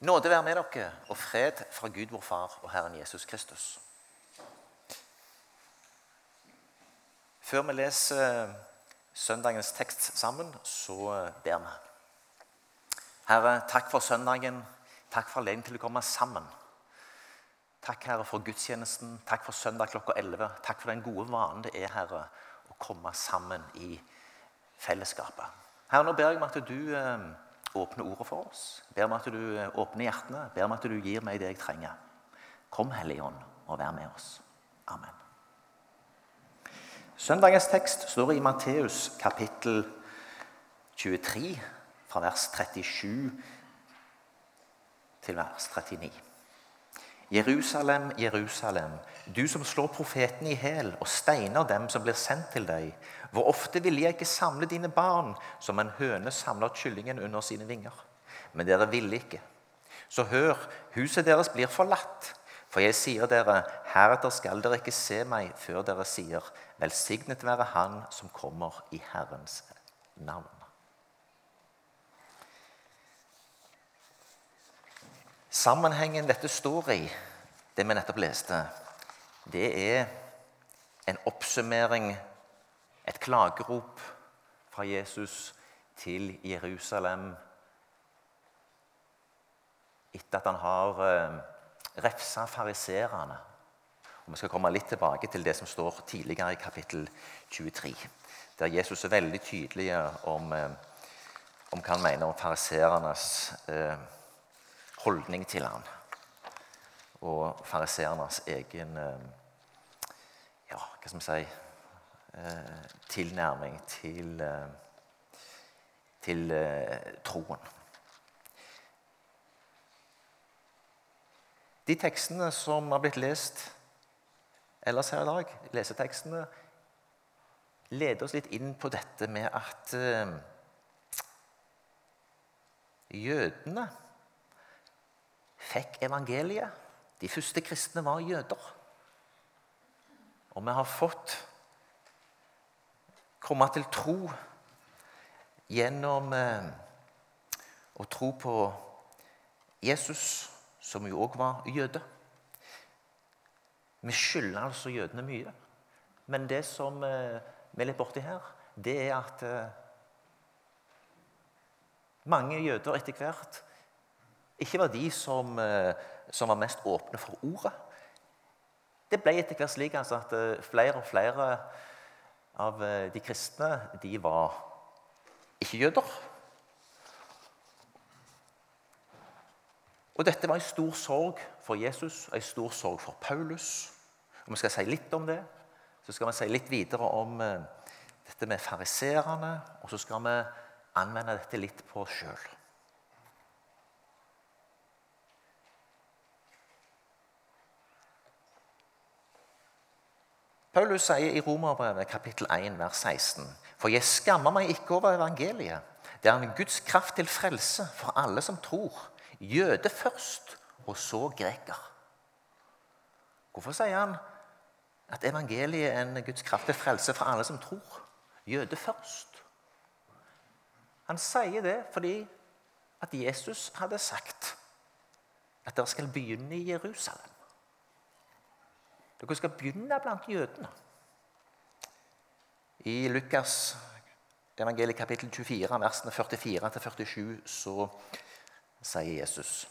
Nåde være med dere, og fred fra Gud vår Far og Herren Jesus Kristus. Før vi leser søndagens tekst sammen, så ber vi. Herre, takk for søndagen. Takk for anledningen til å komme sammen. Takk, Herre, for gudstjenesten. Takk for søndag klokka 11. Takk for den gode vanen det er, Herre, å komme sammen i fellesskapet. Herre, nå ber jeg om at du eh, åpner ordet for oss. Ber om at du eh, åpner hjertene. Ber om at du gir meg det jeg trenger. Kom, Hellige Ånd, og vær med oss. Amen. Søndagens tekst står i Matteus kapittel 23, fra vers 37 til vers 39. Jerusalem, Jerusalem, du som slår profetene i hæl og steiner dem som blir sendt til deg. Hvor ofte ville jeg ikke samle dine barn som en høne samler kyllingen under sine vinger? Men dere ville ikke. Så hør, huset deres blir forlatt. For jeg sier dere, heretter skal dere ikke se meg før dere sier, velsignet være Han som kommer i Herrens navn. Sammenhengen dette står i, det vi nettopp leste, det er en oppsummering, et klagerop fra Jesus til Jerusalem etter at han har eh, refsa fariserene. Og Vi skal komme litt tilbake til det som står tidligere i kapittel 23, der Jesus er veldig tydelig om, eh, om hva han mener om fariserenes eh, holdning til han. Og fariseernes egen eh, ja, hva skal vi si eh, tilnærming til, eh, til troen. De tekstene som har blitt lest ellers her i dag, lesetekstene, leder oss litt inn på dette med at jødene fikk evangeliet. De første kristne var jøder. Og vi har fått komme til tro gjennom eh, å tro på Jesus, som jo òg var jøde. Vi skylder altså jødene mye. Men det som eh, vi er litt borti her, det er at eh, mange jøder etter hvert ikke var de som, eh, som var mest åpne for ordet. Det ble etter hvert slik altså, at eh, flere og flere av eh, de kristne de var ikke jøder. Og Dette var en stor sorg for Jesus og en stor sorg for Paulus. Og Vi skal si litt om det. Så skal vi si litt videre om dette med fariserene, og så skal vi anvende dette litt på oss sjøl. Paulus sier i Romerbrevet kapittel 1, vers 16.: For jeg skammer meg ikke over evangeliet. Det er en Guds kraft til frelse for alle som tror. Jøde først, og så greker. Hvorfor sier han at evangeliet er en Guds kraft til frelse for alle som tror? Jøde først. Han sier det fordi at Jesus hadde sagt at dere skal begynne i Jerusalem. Dere skal begynne blant jødene. I Lukas evangeliet kapittel 24, versene 44-47, så sier Jesus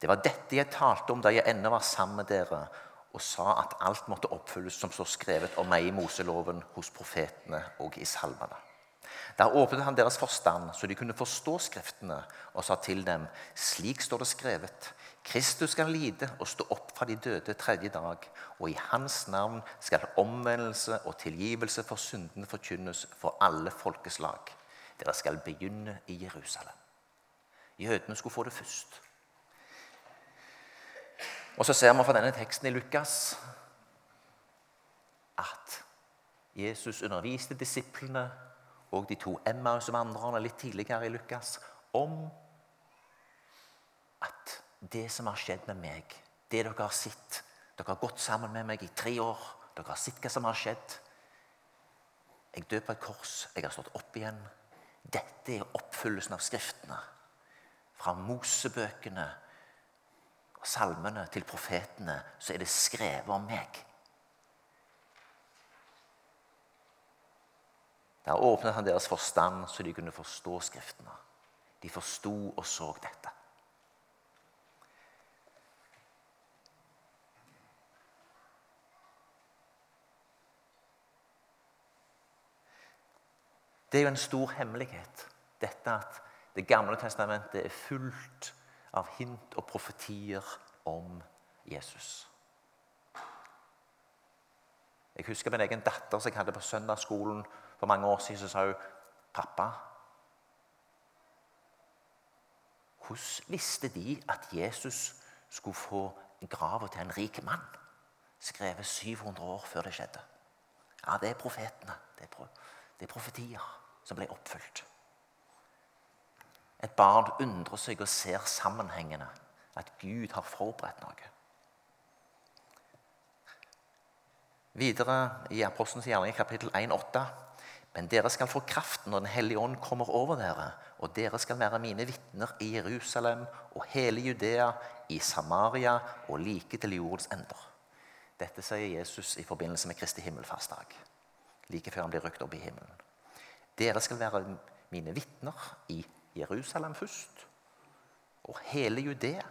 Det var dette jeg talte om da jeg ennå var sammen med dere, og sa at alt måtte oppfylles som står skrevet om meg i Moseloven, hos profetene og i salmene. Der åpnet han deres forstand, så de kunne forstå Skriftene, og sa til dem, slik står det skrevet, Kristus skal lide og stå opp fra de døde tredje dag, og i hans navn skal omvendelse og tilgivelse for syndene forkynnes for alle folkeslag. Dere skal begynne i Jerusalem. Jødene skulle få det først. Og så ser vi fra denne teksten i Lukas at Jesus underviste disiplene og de to Emmaus-vandrerne litt tidligere i Lukas om at det som har skjedd med meg, det dere har sett Dere har gått sammen med meg i tre år. Dere har sett hva som har skjedd. Jeg døde på et kors. Jeg har stått opp igjen. Dette er oppfyllelsen av Skriftene. fra Mosebøkene og salmene til profetene, så er det skrevet om meg. Der åpnet han deres forstand, så de kunne forstå Skriftene. De forsto og så dette. Det er jo en stor hemmelighet, dette at Det gamle testamentet er fullt av hint og profetier om Jesus. Jeg husker min egen datter som jeg hadde på søndagsskolen for mange år siden. Så sa hun pappa Hvordan visste de at Jesus skulle få grava til en rik mann? Skrevet 700 år før det skjedde. Ja, det er profetene. Det er, pro det er profetier som ble oppfylt. Et barn undrer seg og ser sammenhengene. At Gud har forberedt noe. Videre i Apostelens gjerning kapittel 1,8.: Men dere skal få kraft når Den hellige ånd kommer over dere, og dere skal være mine vitner i Jerusalem og hele Judea, i Samaria og like til jordens ender. Dette sier Jesus i forbindelse med Kristi himmelfartsdag, like før han blir rykt opp i himmelen. Dere skal være mine vitner i Jerusalem først, og hele Judea.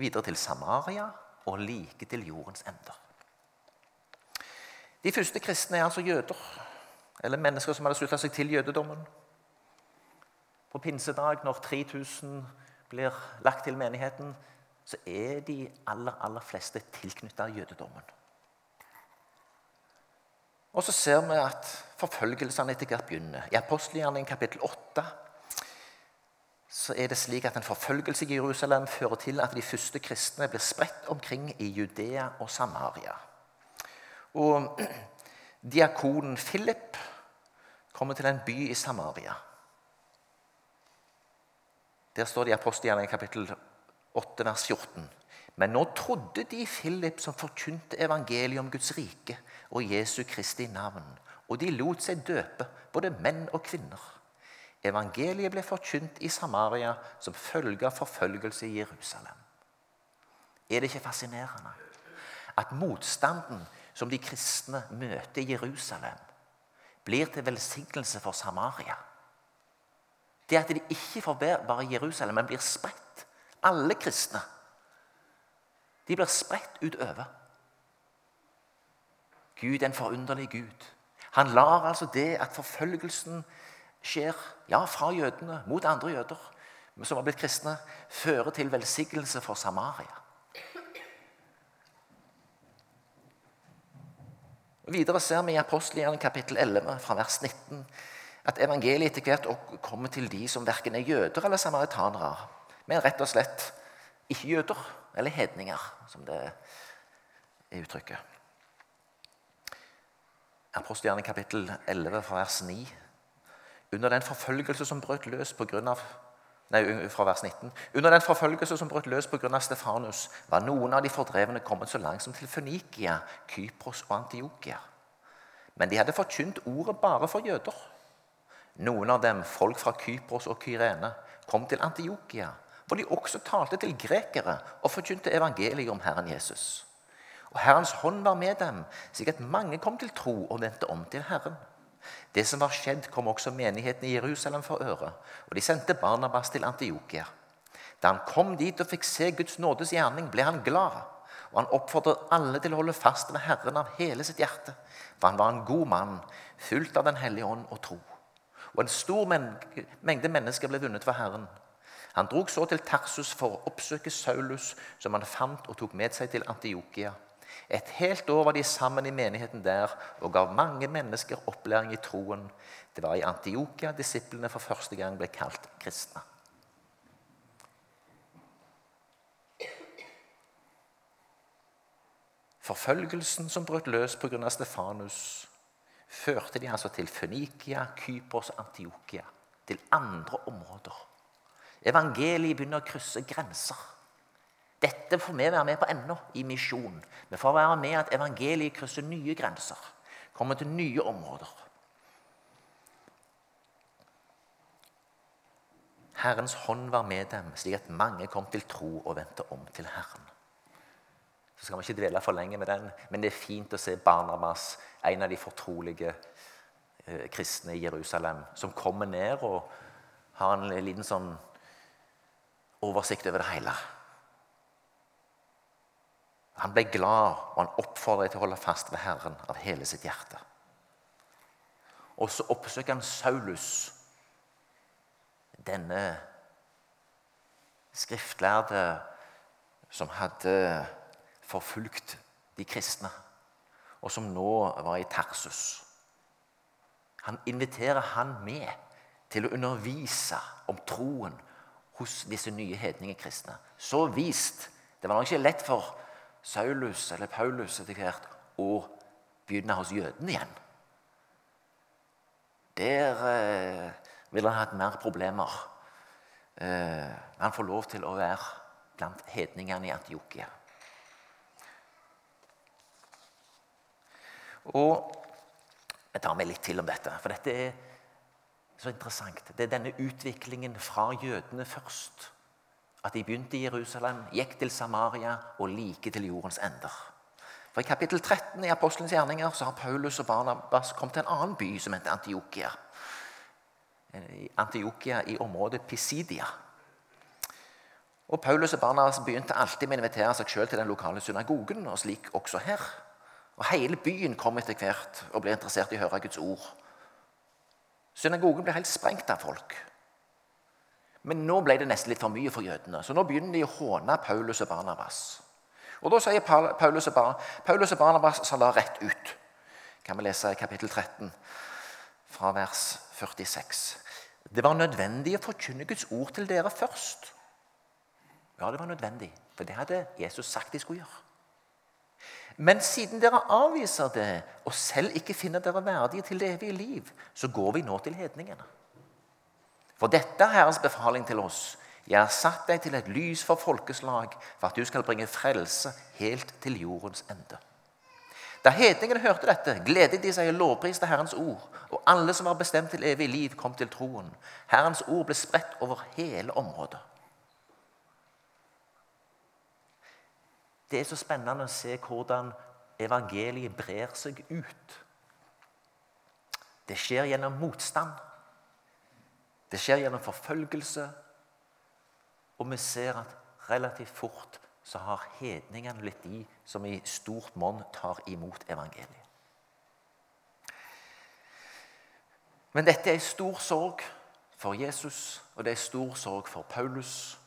Videre til Samaria og like til jordens ender. De første kristne er altså jøder, eller mennesker som hadde slutta seg til jødedommen. På pinsedag, når 3000 blir lagt til menigheten, så er de aller, aller fleste tilknytta jødedommen. Og så ser vi at forfølgelsene etter hvert begynner. I apostelgjerningen kapittel 8 så er det slik at en forfølgelse i Jerusalem fører til at de første kristne blir spredt omkring i Judea og Samaria. Og diakonen Philip kommer til en by i Samaria. Der står det i apostelgjerningen kapittel 8 vers 14. Men nå trodde de Philip som forkynte evangeliet om Guds rike og Jesu Kristi navn. Og de lot seg døpe, både menn og kvinner. Evangeliet ble forkynt i Samaria som følge av forfølgelse i Jerusalem. Er det ikke fascinerende at motstanden som de kristne møter i Jerusalem, blir til velsignelse for Samaria? Det at de ikke får Jerusalem, men blir spredt. Alle kristne. De blir spredt utover. Gud er en forunderlig Gud. Han lar altså det at forfølgelsen skjer ja, fra jødene mot andre jøder som har blitt kristne, føre til velsignelse for Samaria. Videre ser vi i apostelgjerningen kapittel 11 fra vers 19 at evangeliet etter hvert kommer til de som verken er jøder eller samaritanere, men rett og slett ikke jøder eller hedninger, som det er uttrykket. Apostelgjerningen kapittel 11 fra vers 9. Under den forfølgelse som brøt løs av Nei, fra vers 19. Under den forfølgelse som brøt løs pga. Stefanus, var noen av de fordrevne kommet så langt som til Fønikia, Kypros og Antiokia. Men de hadde forkynt ordet bare for jøder. Noen av dem, folk fra Kypros og Kyrene, kom til Antiokia, hvor de også talte til grekere og forkynte evangeliet om Herren Jesus. Og Herrens hånd var med dem, slik at mange kom til tro og vendte om til Herren. Det som var skjedd, kom også menigheten i Jerusalem for øre, og de sendte Barnabas til Antiokia. Da han kom dit og fikk se Guds nådes gjerning, ble han glad. Og han oppfordret alle til å holde fast ved Herren av hele sitt hjerte. For han var en god mann, fullt av Den hellige ånd og tro. Og en stor mengde mennesker ble vunnet for Herren. Han drog så til Tarsus for å oppsøke Saulus, som han fant og tok med seg til Antiokia. Et helt år var de sammen i menigheten der og gav mange mennesker opplæring i troen. Det var i Antiokia disiplene for første gang ble kalt kristne. Forfølgelsen som brøt løs pga. Stefanus, førte de altså til Fønikia, Kypros og Antiokia. Til andre områder. Evangeliet begynner å krysse grenser. Dette får vi være med på ennå i misjon. Vi får være med at evangeliet krysser nye grenser, kommer til nye områder. Herrens hånd var med dem, slik at mange kom til tro og vendte om til Herren. Så skal vi ikke dvele for lenge med den, men det er fint å se Barnabas, en av de fortrolige eh, kristne i Jerusalem, som kommer ned og har en liten sånn oversikt over det hele. Han ble glad, og han oppfordret til å holde fast ved Herren av hele sitt hjerte. Og så oppsøker han Saulus, denne skriftlærde som hadde forfulgt de kristne, og som nå var i Tarsus. Han inviterer han med til å undervise om troen hos disse nye hedningekristne. Så vist. Det var nok ikke lett for Saulus eller Paulus etter hvert og begynne hos jødene igjen. Der eh, ville han hatt mer problemer. Eh, han får lov til å være blant hedningene i Antiokia. Og Jeg tar meg litt til om dette, for dette er så interessant. Det er denne utviklingen fra jødene først at de begynte i Jerusalem, gikk til Samaria og like til jordens ender. For I kapittel 13 i Apostelens gjerninger så har Paulus og Barnabas kommet til en annen by som heter Antiokia. Antiokia i området Pisidia. Og Paulus og Barnabas begynte alltid med å invitere seg selv til den lokale synagogen, og slik også her. Og Hele byen kom etter hvert og ble interessert i å høre Guds ord. Synagogen ble helt sprengt av folk. Men nå ble det nesten litt for mye for jødene, så nå begynner de å håne Paulus og Barnabas. Og Da sier Paulus og, Bar Paulus og Barnabas sa la rett ut. kan vi lese i kapittel 13, fra vers 46. Det var nødvendig å forkynne Guds ord til dere først. Ja, det var nødvendig, for det hadde Jesus sagt de skulle gjøre. Men siden dere avviser det og selv ikke finner dere verdige til det evige liv, så går vi nå til hedningene. For dette er Herrens befaling til oss. Jeg har satt deg til et lys for folkeslag, for at du skal bringe frelse helt til jordens ende. Da hedningene hørte dette, gledet de seg og lovpriste Herrens ord. Og alle som var bestemt til evig liv, kom til troen. Herrens ord ble spredt over hele området. Det er så spennende å se hvordan evangeliet brer seg ut. Det skjer gjennom motstand. Det skjer gjennom forfølgelse, og vi ser at relativt fort så har hedningene blitt de som i stort monn tar imot evangeliet. Men dette er stor sorg for Jesus, og det er stor sorg for Paulus.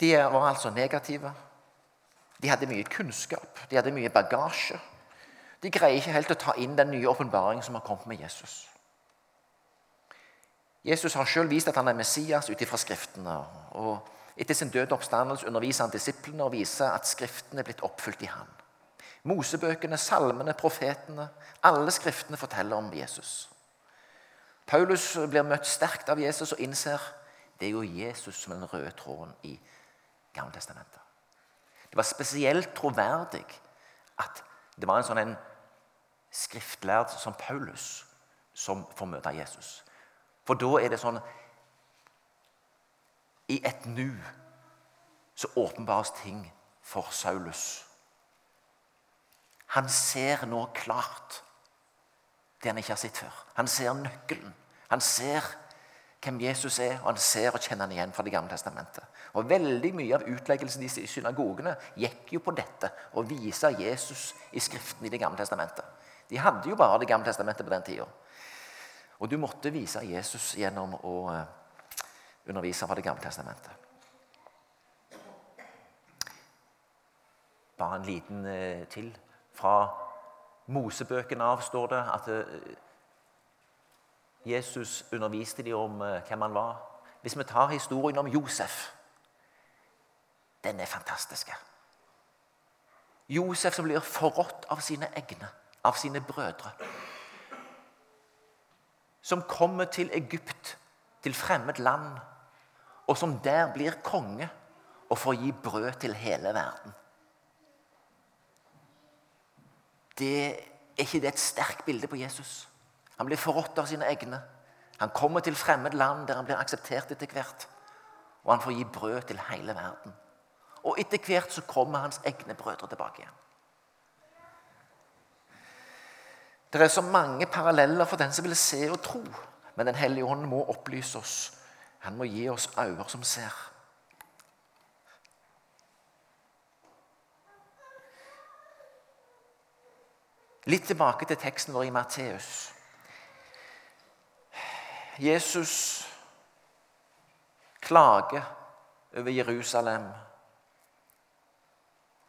De var altså negative. De hadde mye kunnskap, de hadde mye bagasje. De greier ikke helt å ta inn den nye åpenbaringen som har kommet med Jesus. Jesus har selv vist at han er Messias ut ifra Skriftene. og Etter sin døde oppstandelse underviser han disiplene og viser at Skriftene er blitt oppfylt i ham. Mosebøkene, salmene, profetene Alle Skriftene forteller om Jesus. Paulus blir møtt sterkt av Jesus og innser det er jo Jesus som er den røde tråden i Gammeltestamentet. Det var spesielt troverdig at det var en sånn en skriftlærd som Paulus som får møte Jesus. For da er det sånn I et nu så åpenbares ting for Saulus. Han ser nå klart det han ikke har sett før. Han ser nøkkelen. Han ser hvem Jesus er, og han ser og kjenner han igjen fra Det gamle testamentet. Og Veldig mye av utleggelsen i synagogene gikk jo på dette å vise Jesus i Skriften i Det gamle testamentet. De hadde jo bare Det gamle testamentet på den tida. Og du måtte vise Jesus gjennom å eh, undervise fra Det gamle testamentet. Bare en liten eh, til. Fra Mosebøkene av står det at eh, Jesus underviste dem om hvem han var. Hvis vi tar historien om Josef Den er fantastisk. Josef som blir forrådt av sine egne, av sine brødre som kommer til Egypt, til fremmed land, og som der blir konge og får gi brød til hele verden. Det Er ikke det et sterkt bilde på Jesus? Han blir forrådt av sine egne. Han kommer til fremmed land der han blir akseptert etter hvert. Og han får gi brød til hele verden. Og etter hvert så kommer hans egne brødre tilbake igjen. Det er så mange paralleller for den som vil se og tro. Men Den hellige ånd må opplyse oss. Han må gi oss øyne som ser. Litt tilbake til teksten vår i Matteus. Jesus klager over Jerusalem.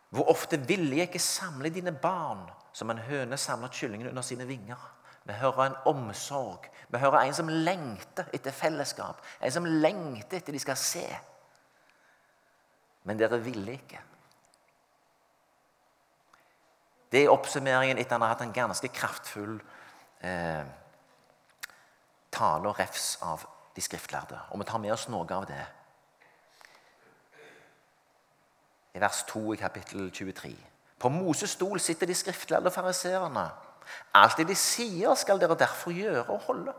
Hvor ofte ville jeg ikke samle dine barn som en høne samler kyllingen under sine vinger? Vi hører en omsorg. Vi hører en som lengter etter fellesskap. En som lengter etter de skal se. Men dere ville ikke. Det er oppsummeringen etter at han har hatt en ganske kraftfull eh, tale og refs av de skriftlærde. Og vi tar med oss noe av det. I vers 2 i kapittel 23. På Moses stol sitter de skriftlærde fariseerne. Alt det de sier, skal dere derfor gjøre og holde.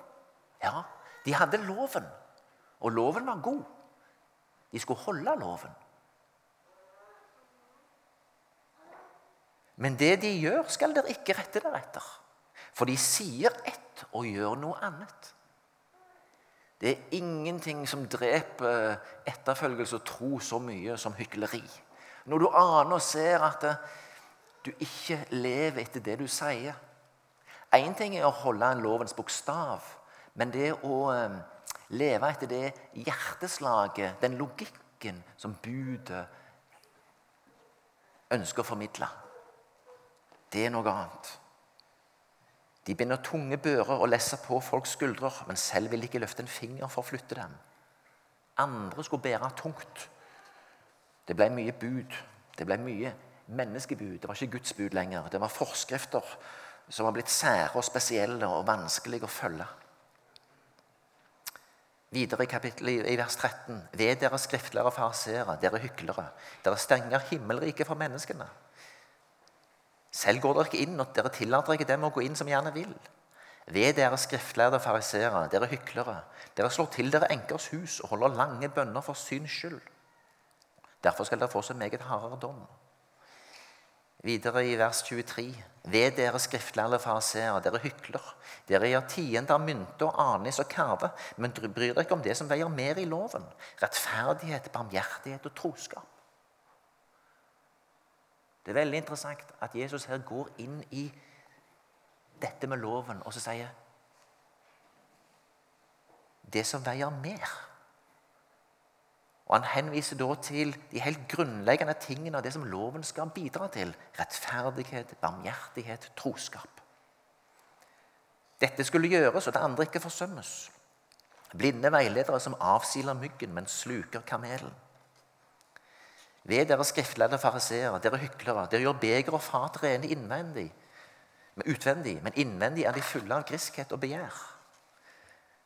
Ja, de hadde loven, og loven var god. De skulle holde loven. Men det de gjør, skal dere ikke rette dere etter. For de sier ett og gjør noe annet. Det er ingenting som dreper etterfølgelse og tro så mye som hykleri. Når du aner og ser at du ikke lever etter det du sier. Én ting er å holde en lovens bokstav, men det å eh, leve etter det hjerteslaget, den logikken som budet ønsker å formidle det er noe annet. De binder tunge bører og lesser på folks skuldre, men selv vil de ikke løfte en finger for å flytte dem. Andre skulle bære tungt. Det ble mye bud. Det ble mye menneskebud. Det var ikke Guds bud lenger. Det var forskrifter som var blitt sære og spesielle og vanskelige å følge. Videre i kapittelet i vers 13.: Ved dere skriftlærere fariseere, dere hyklere, dere stenger himmelriket for menneskene. Selv går dere ikke inn, og dere tillater ikke dem å gå inn som gjerne vil. Ved dere skriftlærde fariseere, dere hyklere. Dere slår til dere enkers hus og holder lange bønner for syns skyld. Derfor skal dere få så meget hardere dom. Videre i vers 23.: Ved dere skriftlærde fariseere, dere hykler. Dere gjør tiende av mynte og anis og karve, men bryr dere ikke om det som veier mer i loven. Rettferdighet, barmhjertighet og troskap. Det er veldig interessant at Jesus her går inn i dette med loven og så sier det som veier mer. Og Han henviser da til de helt grunnleggende tingene av det som loven skal bidra til. Rettferdighet, barmhjertighet, troskap. Dette skulle gjøres, og det andre ikke forsømmes. Blinde veiledere som avsiler myggen, men sluker kamelen. Ved dere skriftlærde fariseere, dere hyklere, dere gjør beger og fat rene innvendig, utvendig, men innvendig er de fulle av griskhet og begjær.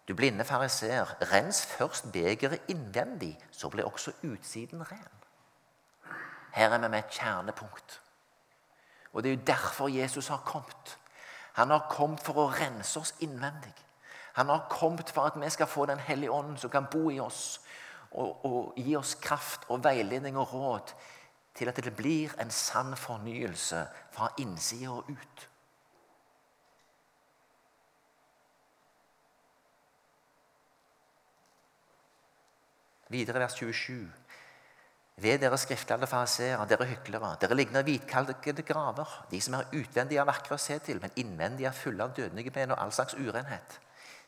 Du blinde fariseer, rens først begeret innvendig, så blir også utsiden ren. Her er vi med et kjernepunkt. Og Det er jo derfor Jesus har kommet. Han har kommet for å rense oss innvendig. Han har kommet for at vi skal få Den hellige ånden som kan bo i oss og, og gi oss kraft og veiledning og råd til at det blir en sann fornyelse fra innsida og ut. Videre vers 27. Ved dere skriftlærde fariseere, dere hyklere, dere ligner hvitkalkede graver, de som er utvendige er vakre å se til, men innvendige er fulle av dødelige ben og all slags urenhet.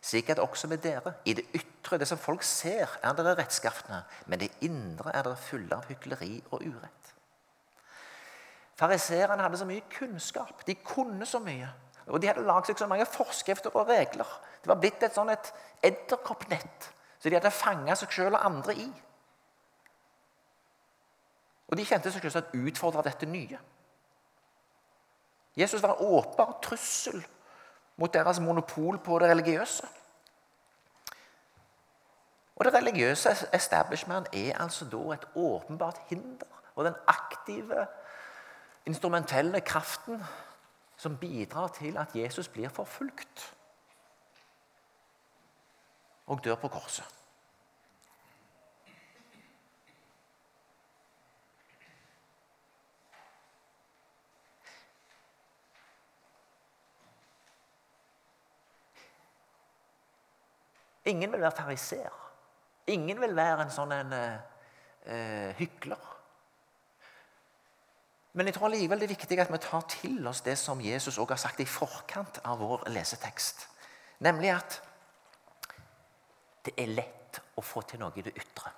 Slik det også med dere. I det ytre, det som folk ser, er dere rettskaftne, men det indre er dere fulle av hykleri og urett. Fariseerne hadde så mye kunnskap. De kunne så mye. Og de hadde lagd seg så mange forskrifter og regler. Det var blitt et sånn et edderkoppnett så de hadde fanga seg sjøl og andre i. Og de kjente seg selvsagt utfordra dette nye. Jesus var en åpenbar trussel mot deres monopol på det religiøse. Og Det religiøse establishment er altså da et åpenbart hinder. Og den aktive, instrumentelle kraften som bidrar til at Jesus blir forfulgt. Og dør på korset. Ingen vil være fariseer. Ingen vil være en sånn en, uh, hykler. Men jeg tror allikevel det er viktig at vi tar til oss det som Jesus også har sagt i forkant av vår lesetekst. Nemlig at det er lett å få til noe i det ytre.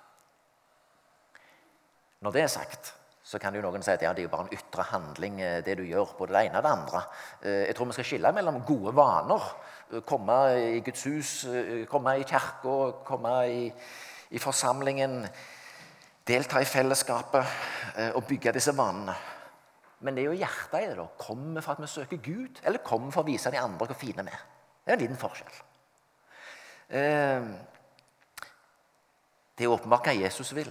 Når det er sagt, så kan jo noen si at ja, det er jo bare en ytre handling, eh, det du gjør, både det ene og det andre. Eh, jeg tror vi skal skille mellom gode vaner. Eh, komme i Guds hus, komme i kirka, komme i, i, forsamlingen. Delta i fellesskapet og bygge disse vanene. Men det er jo hjertet i det. da. Kommer for at vi søker Gud, eller kommer for å vise de andre hvor fine vi er? Det er en liten forskjell. Det er åpenbart hva Jesus vil.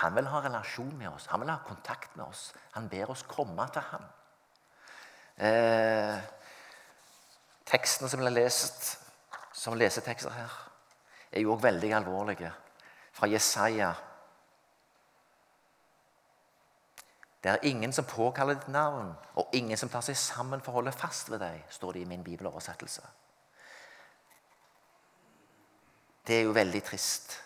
Han vil ha relasjon med oss, han vil ha kontakt med oss. Han ber oss komme til ham. Eh, tekstene som ble lest som lesetekster her, er jo òg veldig alvorlige. Fra Jesaja. Det er ingen som påkaller ditt navn, og ingen som tar seg sammen for å holde fast ved deg, står det i min bibeloversettelse. Det er jo veldig trist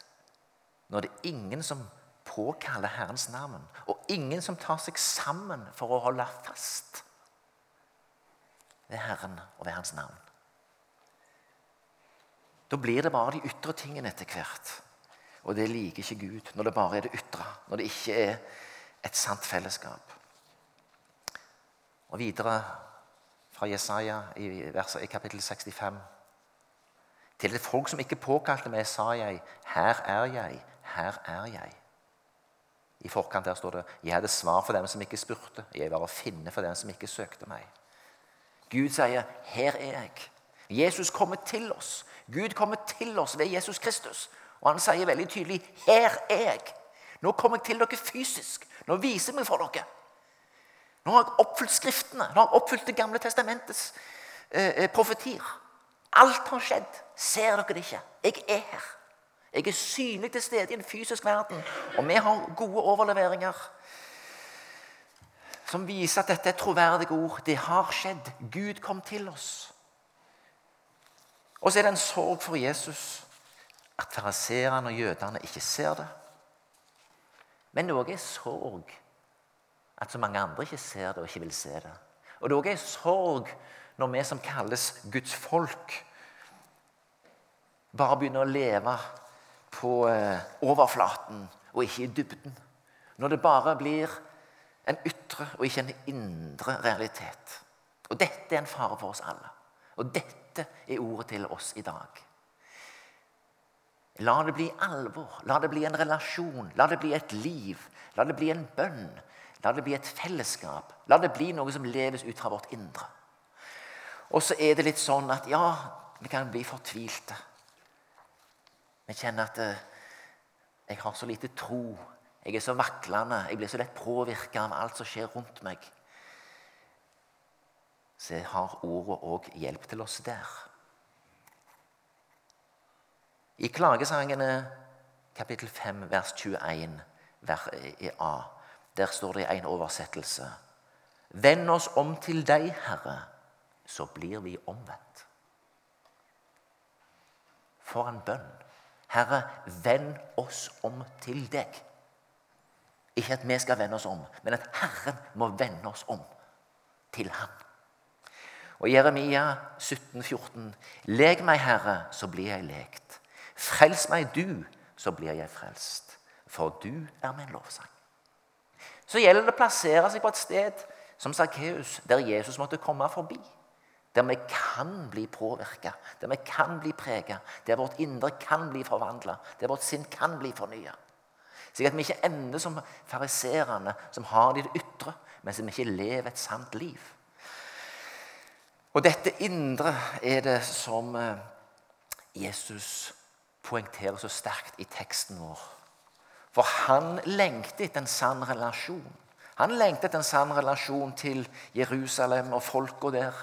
når det er ingen som påkaller Herrens navn, og ingen som tar seg sammen for å holde fast ved Herren og ved Hans navn. Da blir det bare de ytre tingene etter hvert. Og det liker ikke Gud når det bare er det ytre, når det ikke er et sant fellesskap. Og videre fra Jesaja i, verset, i kapittel 65. Til det folk som ikke påkalte meg, sa jeg, her er jeg, her er jeg. I forkant der står det 'Jeg hadde svar for dem som ikke spurte'. 'Jeg var å finne for dem som ikke søkte meg'. Gud sier 'Her er jeg'. Jesus kommer til oss. Gud kommer til oss ved Jesus Kristus. Og han sier veldig tydelig 'Her er jeg'. Nå kommer jeg til dere fysisk. Nå viser jeg meg for dere. Nå har jeg oppfylt Skriftene. Nå har jeg oppfylt Det gamle testamentets eh, eh profetier. Alt har skjedd. Ser dere det ikke? Jeg er her. Jeg er synlig til stede i en fysisk verden. Og vi har gode overleveringer som viser at dette er troverdige ord. Det har skjedd. Gud kom til oss. Og så er det en sorg for Jesus at fariseerne og jødene ikke ser det. Men det er sorg at så mange andre ikke ser det og ikke vil se det. Og det er sorg når vi som kalles Guds folk, bare begynner å leve på eh, overflaten og ikke i dybden. Når det bare blir en ytre og ikke en indre realitet. Og Dette er en fare for oss alle. Og dette er ordet til oss i dag. La det bli alvor. La det bli en relasjon. La det bli et liv. La det bli en bønn. La det bli et fellesskap. La det bli noe som leves ut fra vårt indre. Og så er det litt sånn at ja, vi kan bli fortvilte. Vi kjenner at eh, jeg har så lite tro. Jeg er så vaklende. Jeg blir så lett påvirka av alt som skjer rundt meg. Så har ordet òg hjelp til oss der. I Klagesangene kapittel 5 vers 21 i A, der står det i en oversettelse Vend oss om til deg, Herre, så blir vi omvendt. For en bønn. Herre, vend oss om til deg. Ikke at vi skal vende oss om, men at Herren må vende oss om til ham. Og Jeremia 17, 14. Leg meg, Herre, så blir jeg lekt. Frels meg, du, så blir jeg frelst. For du er min lovsang. Så gjelder det å plassere seg på et sted som Sakkeus, der Jesus måtte komme forbi. Der vi kan bli påvirka, der vi kan bli prega, der vårt indre kan bli forvandla, der vårt sinn kan bli fornya. Slik at vi ikke ender som fariserene, som har det i det ytre, men som ikke lever et sant liv. Og dette indre er det som eh, Jesus poengterer så sterkt i teksten vår. For han lengter etter en sann relasjon. Han lengter etter en sann relasjon til Jerusalem og folka der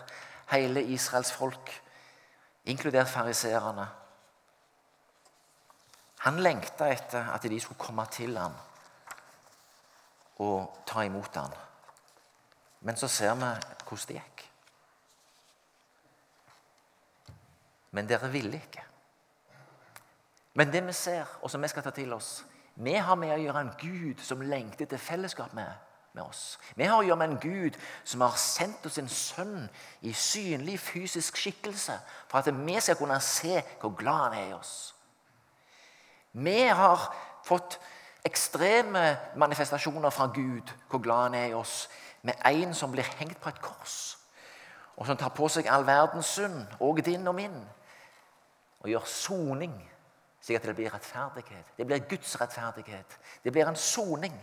hele Israels folk, inkludert fariseerne. Han lengta etter at de skulle komme til ham og ta imot ham. Men så ser vi hvordan det gikk. Men dere ville ikke. Men det vi ser, og som vi skal ta til oss Vi har med å gjøre en Gud som lengter til fellesskap med, med oss. Vi har å gjøre med en Gud som har sendt oss en sønn i synlig fysisk skikkelse for at vi skal kunne se hvor glad han er i oss. Vi har fått ekstreme manifestasjoner fra Gud hvor glad han er i oss, med en som blir hengt på et kors, og som tar på seg all verdens synd, og din og min, og gjør soning slik at det blir rettferdighet. Det blir Guds rettferdighet. Det blir en soning.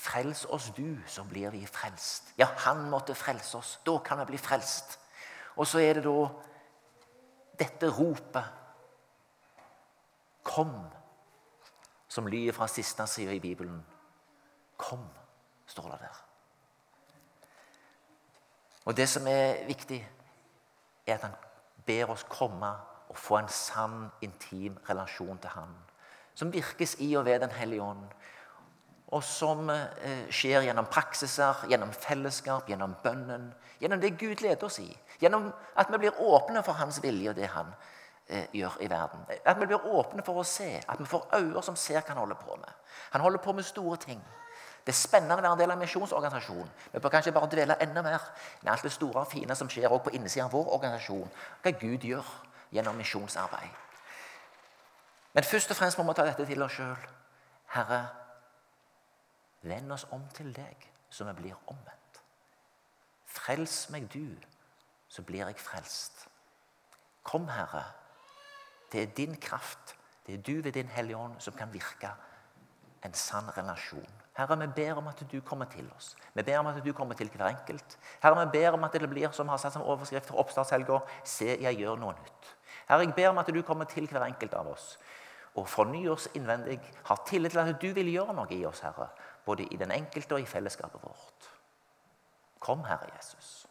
Frels oss du, så blir vi frelst. Ja, han måtte frelse oss. Da kan vi bli frelst. Og så er det da dette ropet Kom, som lyder fra siste side i Bibelen. Kom, står det der. Og det som er viktig, er at han ber oss komme og få en sann, intim relasjon til Han. Som virkes i og ved Den hellige ånd. Og som eh, skjer gjennom praksiser, gjennom fellesskap, gjennom bønnen. Gjennom det Gud leder oss i. Gjennom at vi blir åpne for Hans vilje og det Han eh, gjør i verden. At vi blir åpne for å se. At vi får øyne som ser hva han holder på med. Han holder på med store ting. Det er spennende å være en del av en misjonsorganisasjon. Vi bør kanskje bare dvele enda mer med alt det store og fine som skjer også på innsiden av vår organisasjon. Hva Gud gjør gjennom misjonsarbeid. Men først og fremst må vi ta dette til oss sjøl. Herre, vend oss om til deg, så vi blir omvendt. Frels meg du, så blir jeg frelst. Kom, Herre. Det er din kraft, det er du ved din Hellige Ånd som kan virke en sann relasjon. Herre, vi ber om at du kommer til oss. Vi ber om at du kommer til hver enkelt. Herre, vi ber om at det blir som har satt som overskrift for oppstartshelga Se, jeg gjør noe nytt. Herre, jeg ber om at du kommer til hver enkelt av oss og fornyer oss innvendig. Har tillit til at du vil gjøre noe i oss, Herre, både i den enkelte og i fellesskapet vårt. Kom, Herre Jesus.